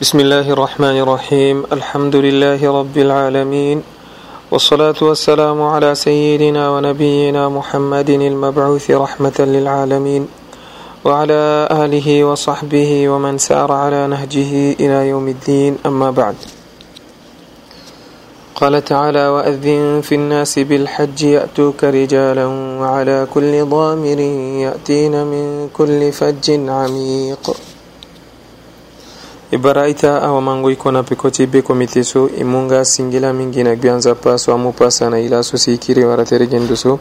بسم الله الرحمن الرحيم الحمد لله رب العالمين والصلاة والسلام على سيدنا ونبينا محمد المبعوث رحمة للعالمين وعلى آله وصحبه ومن سار على نهجه إلى يوم الدين أما بعد قال تعالى وأذن في الناس بالحج يأتوك رجالا وعلى كل ضامر يأتين من كل فج عميق ibarayita awamango i kona pikoti be komite so i munga singila mingi na gwianza paso amu pasa na ila so si i kiri waratere gendo so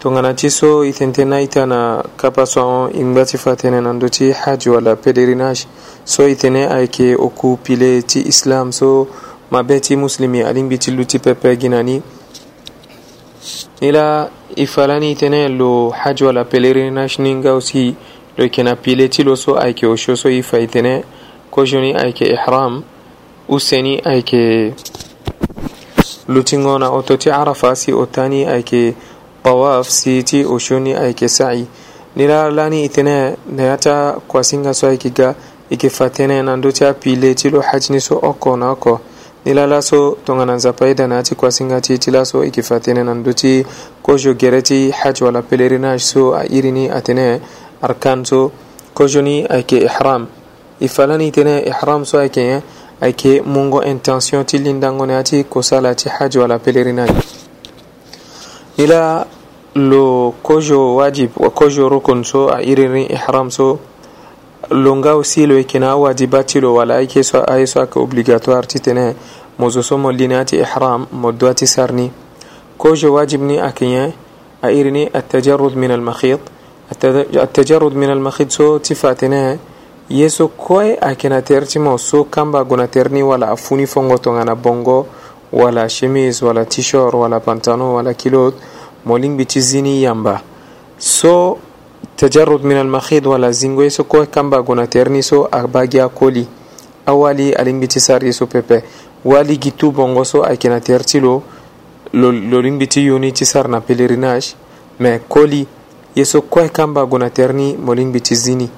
tonganati so i tentena ita na kapa so aon i ngba ti fa tene na ndö ti haji wala pederinage so i tene ayeke oku pile ti islam so mabe ti muslimi alingbi ti lu ti pepe gi na ni ni la i fala ni i tene lo haji wala pelerinage ni nga aussi lo yeke na pile ti lo so ayeke osio so i fa i tene kojoni joni ayke ihram useni ayke lutingona ototi arafa si otani tani ayke tawaf si ti o shoni ayke sa'i nira lani itene nayata kwasinga so aykiga ikifatene na ndo cha pile tilo hajni so oko na oko nila laso tongananza paida na ati kwasinga ti tilaso ikifatene na ndo ti kojo gereti haj wala pelerinage so a irini atene arkan so kojo ayke ihram ifalani tene ihram so ake ake mungo intention ti lindangone ati ko sala ti haji wala pelerinage ila lo kojo wajib wa kojo rukun so a irin ihram so aussi silo kina wajibati lo wala ake so ay so ake obligatoire ti tene mozo so mo linati ihram mo doati sarni kojo wajib ni akiye a irini at-tajarrud min al المخيط التجرد من المخيط سو تفاتنا ye so koye akena tertima so kamba gona terni wala a funi fongo tongana bongo wala chemise wala t-shirt wala pantalon wala kilot molin biti zini yamba so tajarrud min almahid wala zingo ye so koye kamba gona terni so a bagi a koli awali alin biti sar ye so pepe wali gitu bongo so akena terti lo lolin biti yuni ti sar na pelerinage mais koli ye so koye kamba gona terni molin biti zini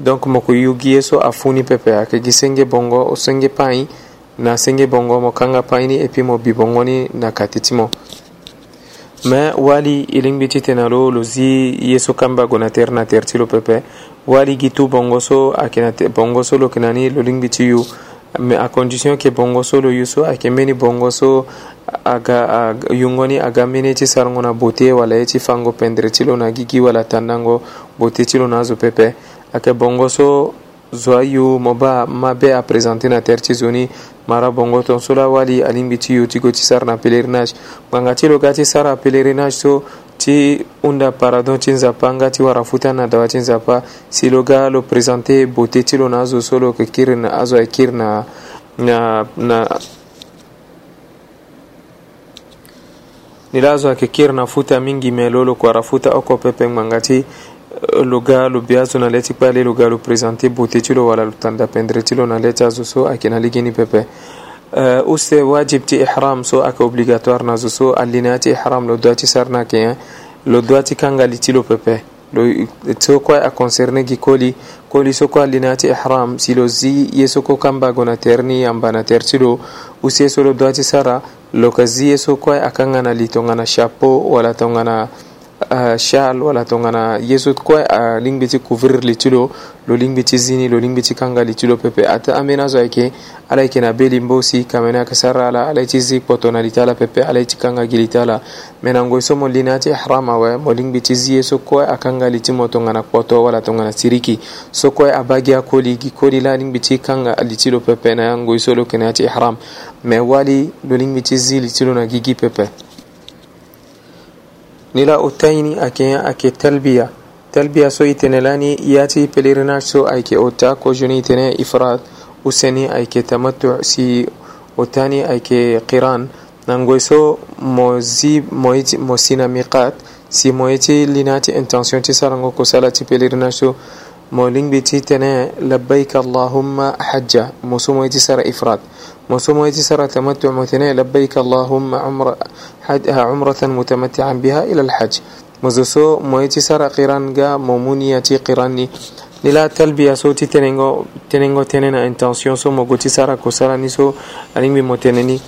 donc moko yugi ye so a funi pepe a kegi senge bongo o senge payi na senge bongo mo kanga payini e puis mo bi bongoni na kati ti mo me wali i lingbi ti tene lo lo zi ye so kamba go na tere na tere ti lo pepe wali gi tu bongo so ayeke na bongo so lo yeke na ni lo lingbi ti yu me à condition ke bongo so lo yu so ayeke mbeni bongo so aga yungoni aga mbeni ti sarango na beauté wala ye ti fango pendre ti lo na gigi wala tandango beauté ti lo na azo pepe ate bongo so zoa yu mo ba ma be a présente na tere ti zo ni mara bongo tonso la wali alingbi ti yu ti go ti sara na pélerinage ngbanga ti lo ga ti sara pélerinage so ti hunda pardon ti nzapa nga ti wara futa na dawa ti nzapa si lo ga lo présente beauté ti lo na azo so lo yeke kiri na azo ayeke kiri na, na, na ni la azo ayeke kiri na futa mingi me lo lo kua ra futa oko pepe ngbanga ti Euh, loga lo be azo na leti kpe ale loga lo présente beauté ti lo wala lo tanda pendre ti lo na leti azo so ayeke na ligeni pepe uh, use wajib ti ihram so ayeke obligatoire na zo so alinéa ti ihram lo doit ti sara na yeke ye lo doit ti kangali ti lo pepe lo so kue aconcerné gi koli koli so kue alinéa ti ihram si lo zi ye so kue kambago na tere ni yamba na tere ti lo use ye so lo doit ti sara lo yeke zi ye so kue akanga na li tongana chapeau wala tongana shal euh, wala tongana yeso kue euh, ling biti couvrir li ti lo lo ling biti zini lo ling biti kanga li ti lo pepe ata ambena zo ayeke ala yeke na be limbo si kame ni ayeke sara ala ala ye ti zi kpoto na li ti ala pepe ala ye ti kanga gi li ti ala me na ngoi so mo lini ya ti haram awe mo ling biti zi ye so kue akanga li ti mo tongana kpoto wala tongana siriki so kue abagi akoli gi koli la ling biti kanga li ti lo pepe na ya ngoi so lo yeke na ya ti ihram me wali lo ling biti zi li ti lo na gi gi pepe nila uttayini ake ake talbiya talbiya so itene lani yati pelirina so ayke otta ko juni itene ifrad useni ayke tamattu si otani ayke qiran nangoy so mo zi mo sina miqat si moyeti linati intention ti sarango ko salati pelirina so mo lingbi ti tene labbayk allahumma hajja mo so moyeti sara ifrad وثم يتسر تمتع متنع لبيك اللهم عمر حدها عمرة متمتعا بها إلى الحج مزوسو ميتسر قرانغا مومونية قراني لا تلبية صوتي تتنينغو تنينغو تنين انتانسيون سو مغو تسارا كسارا نيسو أنين بي متنيني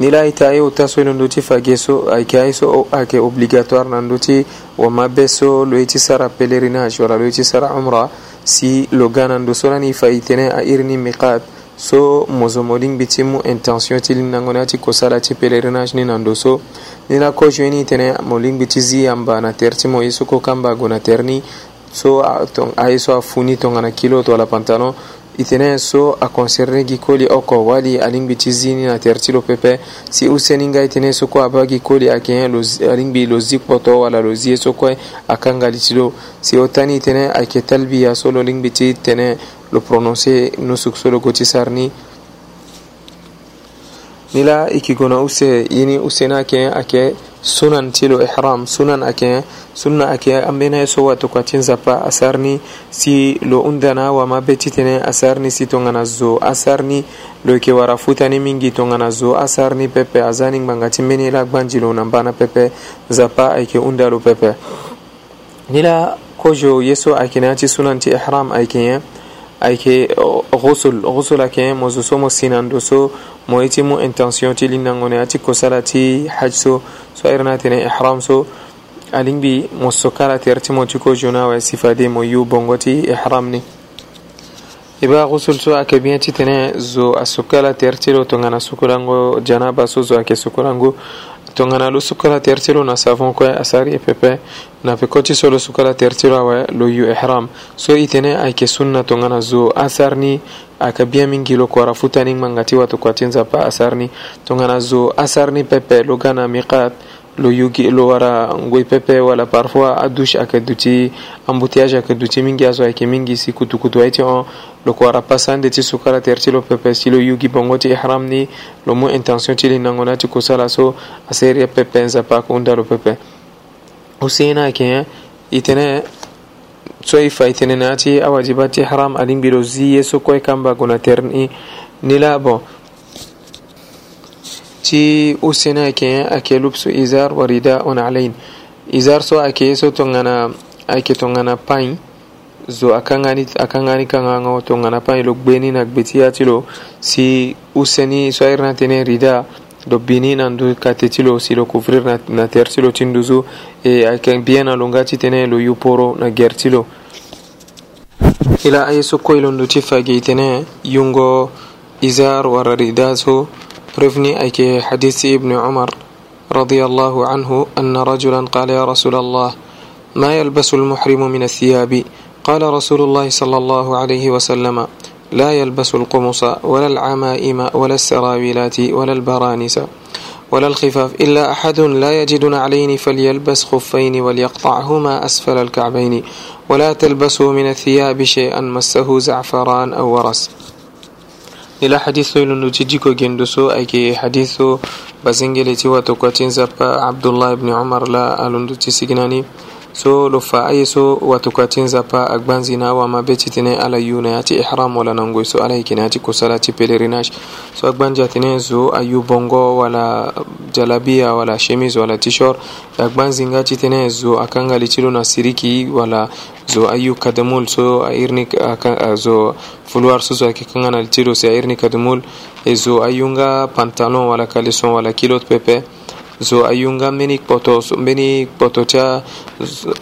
نلا إتاي وتسو نندوتي فاقيسو أي كايسو أو أكي أوبليغاتوار نندوتي وما بيسو لو يتسارا بلريناش ولا لو يتسارا عمرا سي لو غانا ندوسو أيرني ميقات so muso modin biti mu intention ti linangoni ati kosala ti pèlerinage ni na ndo so ni la kozo ni tene mo lingbi ti zi amba na tere ti mo ye so koka ambago na tere ni so aye so afu ni tongana kilo to ala pantalon i tene so aconcerné gi koli oko wali alingbi ti zi ni na tere ti lo pepe si useni nga e tene so kue abâ gi koli ayeke ye alingbi lo zi kpoto wala lo zi ye so kue akanga li ti lo si o tani e tene ayeke talbia so lo lingbi ti tene le prononcer nosuksolo goti sarni ni la i kigona use yini usena ake ake sunan tilo ihram sunan ake sunna ake ambena so wato kwatin zapa asarni si lo undana wa ma betitene asarni si tongana zo asarni lo ke wara futani mingi tongana zo asarni pepe azaning mangati meni la gbanjilo nambana pepe zapa ake undalo pepe nila kojo yeso akinati sunanti ihram akenye ayke rusul rusula ke mo zo so mo sinando so mo iti mu intention ti linnangone ati kosala ti haj so so ayrna tene ihram so alingbi mo sokala ter ti mo ti ko jona wa sifade mo yu bongo ti ihram ni iba rusul so ayeke bien ti tene zo asokala ter ti lo tongana sukulango janaba so zo ayeke sukulango tongana lo suka la terti lo na savon kue asari e pepe na pekoti so lo suka la terti lo awe lo yu ihram so itene ayeke sunna tongana zo asar ni ayeke bien mingi lo kuara futa ni ngbanga ti watu kua ti nzapa asar ni tongana zo asar ni pepe lo ga na miqat lo yugi lo wara ngoi pepe wala parfois adouche ayeke duti embouteillage ayeke duti mingi azo ayeke mingi si kutukutu aye ti hon lo kuara pasande ti sukara tere ti lo pepe si lo yugi bongo ti ihram ni lo mu intention ti li nango na ti kusala so asere pepe nzapa kunda lo pepe usena ayeke e tene so e fa e tene na yâ ti awajiba ti ihram alingbi lo zi ye so kue kambago na tere ni ni la bon ti usena ayeke ayeke lubsu izar wa ridaun alain izar so ayeke ye so tongana ayeke tongana pain zo akangani akangani kanga ngoto ngana pa ilo gbeni na gbeti atilo si useni so irna tene rida do bini na ndu katetilo si lo couvrir na, na tertilo tinduzu e akang bien na longati tene lo yuporo na gertilo ila ay so ko ilo nduti fage tene yungo izar wara rida so رفني أيك حديث ابن عمر رضي الله عنه أن رجلا قال يا رسول الله ما يلبس المحرم من الثياب قال رسول الله صلى الله عليه وسلم لا يلبس القمص ولا العمائم ولا السراويلات ولا البرانس ولا الخفاف إلا أحد لا يجد نعلين فليلبس خفين وليقطعهما أسفل الكعبين ولا تلبسوا من الثياب شيئا مسه زعفران أو ورس ila hadiso ilo nutijiko gendoso ayke hadiso bazengeleti watokatin عبد الله بن عمر لا alunduti signani so lo fa'aye so watukatinza pa agbanzina wamabe titine ala yuna ati ihram wala nangoy so ala hikine ati kusala ti pelerinage so agbanji atine zo ayu bongo wala jalabia wala chemis wala tishor agbanzinga titine zo akangali ti lo na siriki wala zo ayu kadamul so airni zo fuluar so zo ayeke kanganali ti lo si airni kadamul e zo ayunga pantalon wala caleson wala kilote pepe zo ayunga minik poto minik poto ca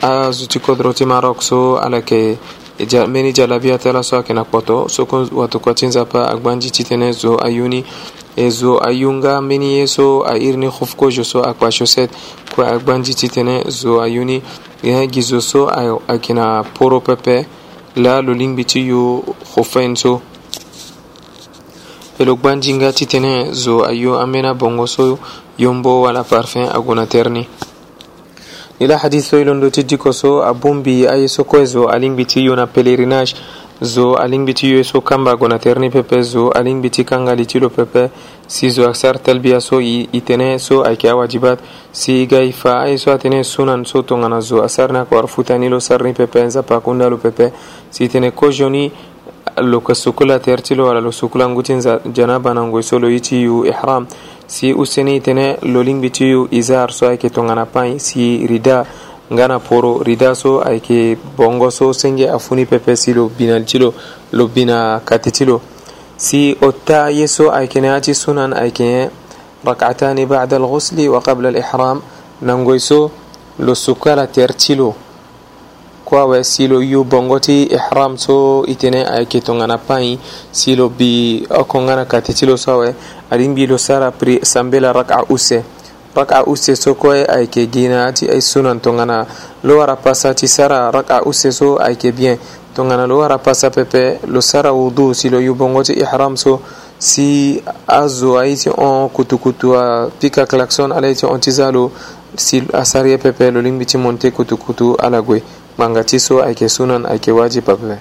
a zuti kodroti marok so ala ke e meni jalabiya tala so akena kpoto sokon wato kwatin zapa agbanji titene zo ayuni e zo ayunga meni ye so a irini hufkojo so akpa shoset kue agbanji titene zo ayuni ye gizo so akena poro pepe la lolingbi ti yu hufen so e lo gbanjinga titene zo ayo an bena bongo so yombo wala parfin a gona terni nila hadiso ilondo tiddi ko so a bombi aye so koye zo a lingbiti yona pélerinage zo a lingbiti yo so kamba gona terni pepe zo a lingbiti kanga litilo pepe si zo aksar talbiya so i tene so ayke a wajibat si i gay fa aye so atene sunan so tongana zo a sarna ko ar futanilo sarni pepe nzapa kundalo pepe si tene ko joni lo ka sukula tertilo ala lo sukula ngutinza janaba nango so lo yitiyu ihram si useni tene lo lingbi tiyu izar so ayeke tongana pain si rida nga na poro rida so ayeke bongo so senge afuni pepe si lo bina ti lo lo bina kati ti lo si o ta ye so ayeke na ya ti sunan ayeke nye rakatani bada alghusli wa qabla alihram nangoy so lo sukala ter ti lo ko awe silo yu bongo ti ihram so itene ayeke tongana payi si lo bi okongana kati ti lo so awe adin mbi lo sara pri sambe la raka use raka use so kue ayeke gi na ti e so na tongana lo wara pasa ti sara raka use so ayeke bien tongana lo wara pasa pepe lo sara wudu si lo yu bongo ti ihram so si azo aye ti hon kutukutu apika klaxon ala ye ti hon ti za lo si asari ye pepe lo lingbi ti monte kutukutu ala gue mangaci so ake sunan ake wajib aple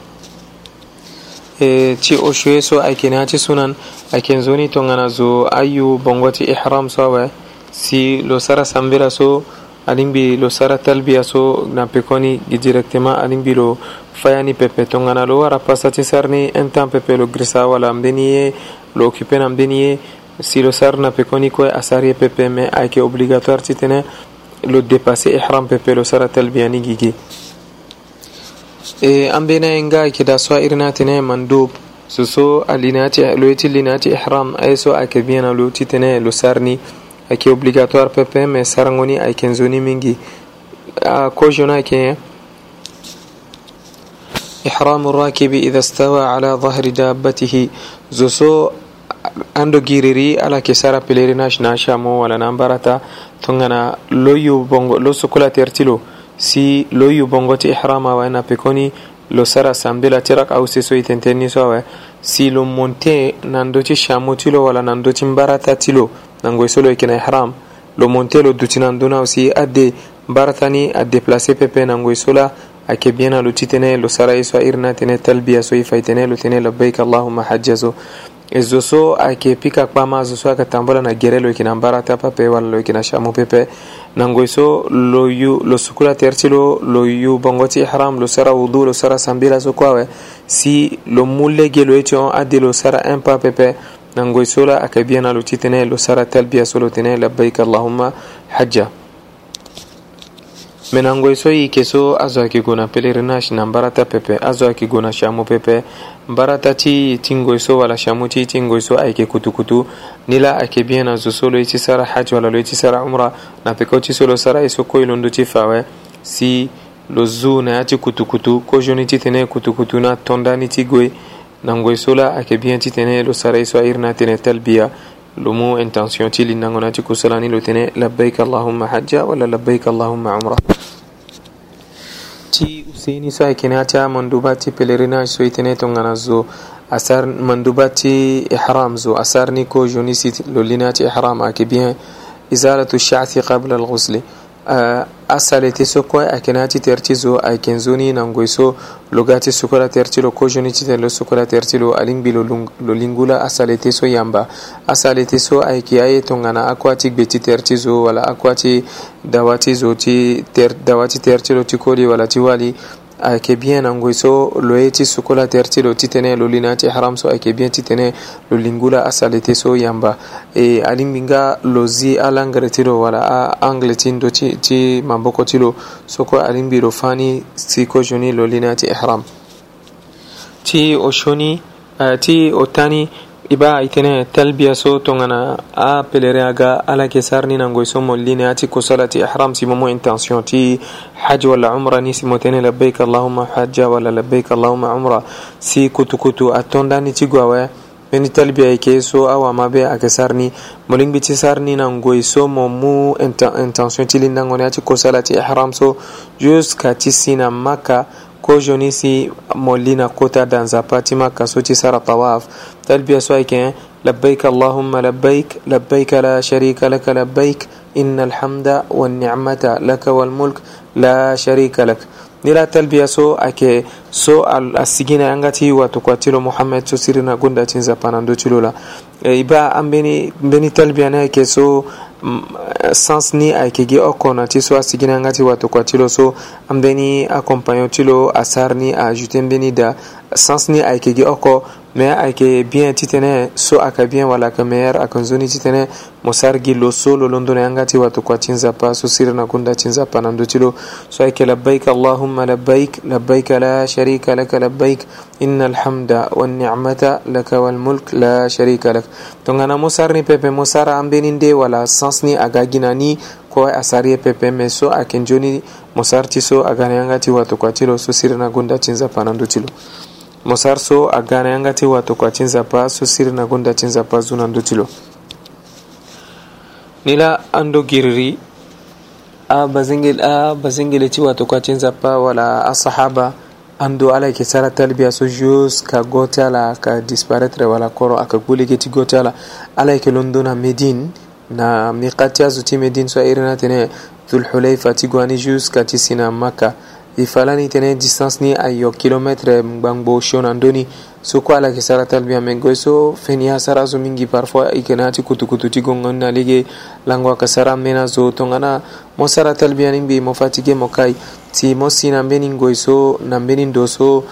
e ci o shoye so ake naci sunan ake zoni to ngana zo ayu bongoti ihram sowe si lo sara sambira so alin bi lo sara talbiya so na pekoni gi directement alin bi lo fayani pepe to ngana lo wara pasati sarni en temps pepe lo grisa wala mdeni ye lo occupe na mdeni ye si lo sar na pekoni koye a sari ye pepe mais ayeke obligatoire titene lo dépasser ihram pepe lo sara talbiya ni gigi E, an bena yin ga ki da suwa irin nati ne mandub su so alinati loyiti linati ihram ay so ake biyana loyiti tene lo sarni ake obligatoire pepe me sarangoni ay kenzoni mingi a ko jona ke ihram الراكب إذا استوى على ظهر دابته زوسو ando giriri ala ke sara pelerinash na shamo wala nambarata tongana lo yu bongo lo sukula tertilo si lo yu bongo ti ihram awe na pekoni lo sara samedi la ti rakaw seso e tentenni so awe si lo monte nando ti shamu ti lo wala nando ti mbarata ti lo nangue so lo yeke na ihram lo monte lo duti na ndö na aussi ade mbarata ni adéplace pepe nangue so la ayeke bien na lo ti tënë lo sara ye so airi na tënë talbia so e fa e tënë lo tënë labbayk allahuma hajja so e zo so ayeke pika kpâ ma zo so ayeke tambula na gere lo yeke na mbara ti apepe wala lo yeke na chamu pepe na ngoi so lo yu lo sukula tere ti lo lo yu bongo ti ihram lo sara wudu lo sara sambila so kue awe si lo mu lege lo ye ti hon ade lo sara un pas pepe na ngoi so la ayeke bia na lo ti tënë lo sara talbia so lo tënë labbaik allahuma hajja menangoy so yike so a zo ayeke gue na pélerinage na mbara ta pepe azo ayeke gue na siamu pepe mbara ta ti ti ngoi so wala siamu ti ti ngoi so ayeke kutukutu ni la ayeke bien na zo so lo ye ti sara hadj wala lo ye ti sara umra na peko ti so lo sara ye so koi londo ti fawe si lo zu na ya ti kutukutu kozo ni titene kutukutu na tonda ni ti gue na ngoi so la ayeke bien titene lo sara ye so airi na tene talbia lumu intention ti linnangonati kusalani lo tene labbaik allahumma hajja walla labbaik allahumma umra ti useini sa e kenata manduba ti pelerinage so itene e tongana zo asar manduba ti ihram zo asar ni ko joni si lolinati ihram ake bien izalatu shati qabla alghusli euh, asali ti so kue ayeke na ya ti tere ti zo ayeke nzoni na ngoi so lo ga ti soko la tere ti lo kozoni ti tene lo soko la tere ti lo alingbi lo lingu la asali ti so yamba asali ti so ayeke aye tongana akua ti gbe ti tere ti zo wala akua ti dawa ti zo ti dawa ti tere ti lo ti koli wala ti wali ayeke bien na ngoi so lo ye ti soko la tere ti lo titene lo li na yâ ti haram so ayeke bien titene lo lingu la asali te so yamba e alingbi nga lo zi alangere ti lo wala aangle ti ndö ti, ti maboko ti lo soko alingbi lo fâ ni siko zioni lo li na yâ ti ihram ti o sioni uh, eh, ti o tani i ba itene talbiya so tongana a pelere aga ala ke sarni nangoy so molline ati kosalati ihram simomo intention ti haj walla umra ni simotene labbayk allahuma hajja walla labbayk allahuma umra si kutukutu a tondani ti gwawe meni talbiya i ke so awama be ake sarni molingbi ti sarni nangoy so mo mu intention ti lindangoni ati kosalati ihram so jusqu'à ti sina maka ko joni si molli na kota dans sa patima kaso ci sara tawaf tal biya so ay ken labbayk allahumma labbayk labbayk la sharika lak labbayk inna alhamda wan ni'mata lak wal mulk la sharika lak nira talbiya so ake so a sigina an gati wato kwatilo muhammad so sirina gunda cin zafanan docilo la e, iba an beni talbiya ne ake so sans ni ayeke gi oko ti so asigi na nga ti watokua ti lo so ambeni accompagnon ti lo asar ni ajouté ambeni da sans ni ayeke gi oko me ayeke bien ti tënë so ayeke bien wala ayeke meilleur ayeke nzoni ti tënë mo sara gi lo so lo londo na yanga ti watokua ti nzapa so siri na gunda ti nzapa na ndö ti lo so ayeke labbaik allahumma labbaik labbaik la sharika laka labbaik inna alhamda wannicmata laka walmulk la sharika lak tongana mo sara ni pepe mo sara ambeni nde wala sens ni aga gi na ni kowai a sari ye pepe me so ayeke nzoni mo sara ti so aga na yanga ti watokua ti lo so siri na gunda ti nzapa na ndö ti lo mosarso a gana yangati wato ko a siri na sirina gonda cinzapa zunando tilo nila ando giriri a bazingil a bazingile ci wato ko a cinzapa wala asahaba ando ala yeke sara talbiya so jusqu'à gote ala ka disparaître wala koro aka gbolege ti gote ala ala yeke londo na médine na miqati azo ti médine so a iri na tene dhulhulayfa ti gwani jusqu'à ti sina makka i falani tene distance ni ayo kilometre gbangbo shonan doni so ko ala ke saratal biya men goy so feniya sara so mingi parfois i kena ti kutukutu ti gongon na lege langwa ka sara mena zo tongana mo saratal biya nin bi mo fatige mo kai ti mo si na mbenin goy so na mbenin do so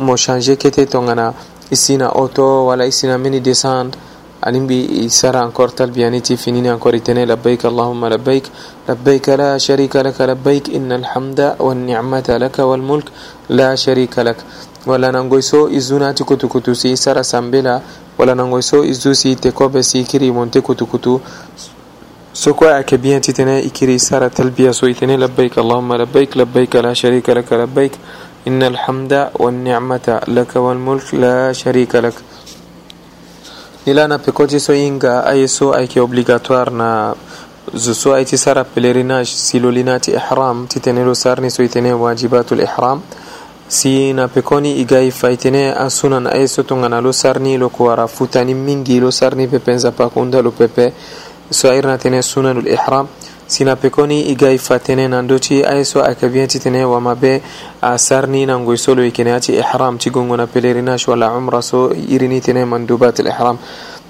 mo changer kete tongana i sina auto wala i sina meni descendre بي بإسارة أنكور تلبيانيتي فينيني أنكور تنين لبيك اللهم لبيك لبيك لا شريك لك لبيك إن الحمد والنعمة لك والملك لا شريك لك ولا سو إزوناتي كتو كتو سي سارة سنبلا ولا سو إزو سي تكو بسي كري مونتي كتو كتو سوكو أكبيان تتنى إكري سارة تلبية سو إتني لبيك اللهم لبيك لبيك لا شريك لك لبيك إن الحمد والنعمة لك والملك لا شريك لك ilana pecoci so inga aye so ayke obligatoire na so ay ti sara pèlerinage silolina ti ihram ti tene lo sarni so i tene wajibatul ihram si na pekoni i ga i fa i tene asunana aye so tongana lo sarni lo ko wara futani mingi lo sarni pepe nzapa kunda lo pepe so airi na tene sunanul ihram sina pekoni i ga i fa tene nan do ti a ye so a kabiya ti tene wama be a sarni nangoy solo i kene a ti ihram ti gongo na pelerinage wala umra so irini tene man dubat ihram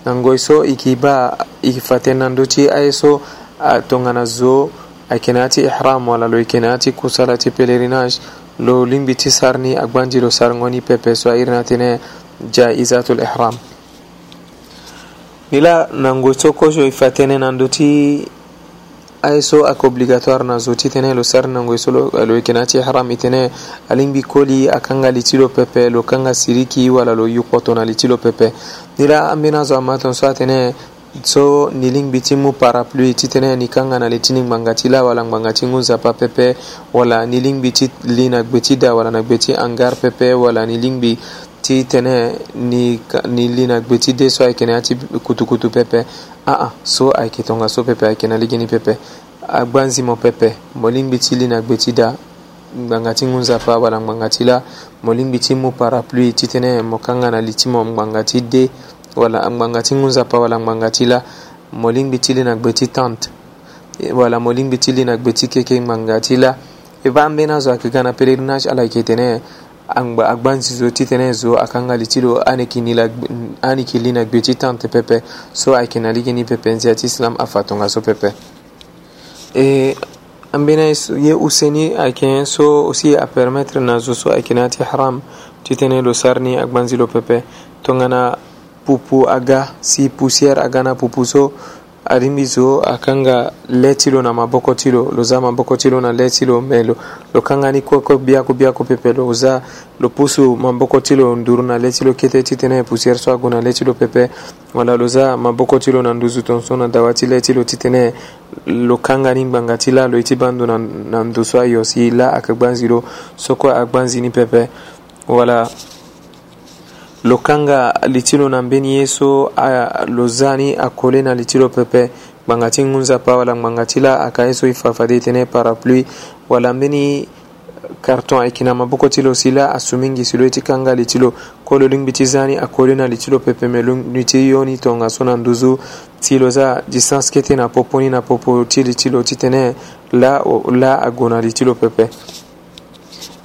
nangoy so i ki ba i fa tene nan do ti a ye so a tongana zo a kene a ti ihram wala lo i kene a ti kusala ti pelerinage lo limbi ti sarni a gbanji lo sarngoni pepe so a irina tene jaizatul ihram nila nangoy so koso i fa tene nan do ti ay so ak obligatoire na zo ti tene lo sar nango e so lo, lo yeke na ti haram e tene alingbi koli akanga li ti lo pepe lo kanga siri ki wala lo yukpo tongana li ti lo pepe ni la ambeni azo ama tongaso atene so ni lingbi ti mu parapluie ti tënë ni kanga na li ti ni ngbanga ti la wala ngbanga ti ngunzapa pepe wala ni lingbi ti li na gbe ti da wala na gbe ti hangar pepe wala ni lingbi ti tene ni, ni li na gbe ti de so ayeke na ya ti kutukutu pepe aa ah, ah, so ayeke tongaso pepe ayeke na lege ni pepe agba nzi mo pepe mo lingbi ti li na gbe ti da ngbanga ti ngunzafa wala ngbanga ti la mo lingbi ti mu parapluie titene mo kanga na li ti mo ngbanga ti de wala ngbanga ti ngunzapa wala ngbanga ti la mo lingbi ti li na gbe ti tente e, wala mo lingbi ti li na gbe ti keke ngbanga ti la e va ambeni azo ayeke ga na pèlerinage ala yeke tene angba agban sizo ti tene zo akangali ti lo ani yeke li na gbe ti tante pepe so ayeke na ligi ni pepe nzia ti islam afa tongaso pepe e ambeni ye use ni ayeke so aussi apermettre na zo so ayeke na ya ti haram ti tënë lo sar ni agbanzi lo pepe tongana pupu aga si poussière aga na pupu so arimi zo akanga lɛ ti lo na maboko ti lo lo za maboko ti lo na lɛ ti lo mɛ lo lo kanga ni koko biako biako pepe lo za lo pusu maboko ti lo nduru na lɛ ti lo kete ti tene pusiɛri so agu na lɛ ti lo pepe wala lo za maboko ti lo na nduzu tonso na dawa ti lɛ ti lo ti tene lo kanga ni ngbanga ti la lo e ti bandu na, na ndu so ayo si la ayeke gbanzi lo soko agbanzi ni pepe wala lo kanga litilo na mbeni ye so lo zani akole na litilo pepe gbanga ti ngunza pa wala gbanga ti la aka ye so e fafade tënë parapluie wala mbeni carton ayeke na maboko ti lo si la aso mingi si lo ye ti kanga li ti lo kue lo lingbi ti za ni akoli na li ti lo pepe me longbi ti yo ni tongaso na nduzu ti lo za distance kete na popo ni na popo ti li ti lo titene la, la ago na li ti lo pepe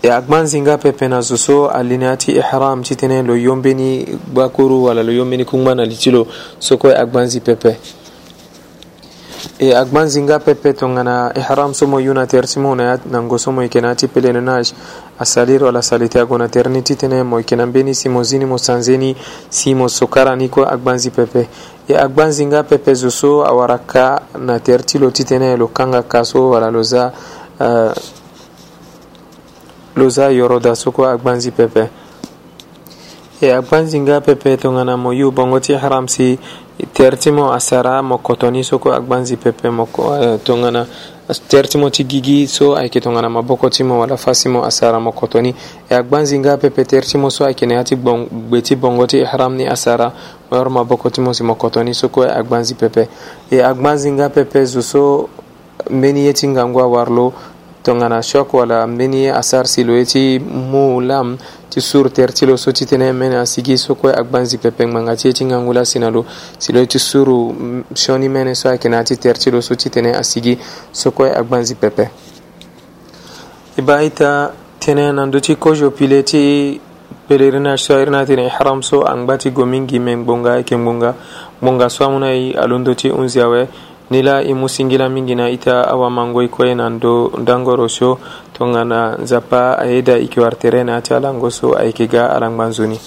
e agbanzinga pepe na zo so alinia ti ihram ti tënë lo yombeni gbakuru wala lo yombeni kungba na li ti lo so kue agbanzi pepe e agbanzinga e pepe tongana ihram so mo yu na tere ti mu na ya nango so mo yeke na ya ti pèlerinage asalir wala sali ti ago na tere ni ti tënë mo yeke na mbeni si mo zini mo sanzeni si mo so kara ni kue agbanzi pepe e agbanzinga pepe zo so awara ka na tere ti lo ti tënë lo kanga ka so wala lo za uh, loza yɔrɔda soko agbanzi pɛpɛ e agbanzinga pɛpɛ tongana mo yu bongo ti haram si ter ti mo asara mo kotoni soko agbanzi pɛpɛ mo eh, tongana ter ti mo ti gigi so ayeke tongana maboko ti mo wala fa si mo asara mo kotoni e agbanzinga pɛpɛ ter ti mo so ayeke na ya ti gbe ti bongo ti ihram ni asara mo yɔrɔ maboko ti mo si mo kotoni soko e agbanzi pɛpɛ e agbanzinga pɛpɛ zo so mbeni ye ti ngangu awari lo tongana shok wala mbeni asar siloye ti mu lam ti sur ter ti lo so ti tënë mene asigi so kue agban zi pepengmanga ti ye ti ngangu la sina lo si lo ye ti suru sioni mene so ayeke na ya ti ter ti lo so ti tënë asigi so kue agban zi pepe e ba aita tënë na ndö ti kozo pile ti pelerinage so airi na tene ihram so angba ti go mingi menggbonga ayeke ngbonga ngbonga so amû na e alondo ti hunzi awe nila i mingi mingina ita awa mango ikoye nan ndo dangorosio to tongana nzapa ayeda ikiwartere na ati alangoso ayeke ga alangbanzoni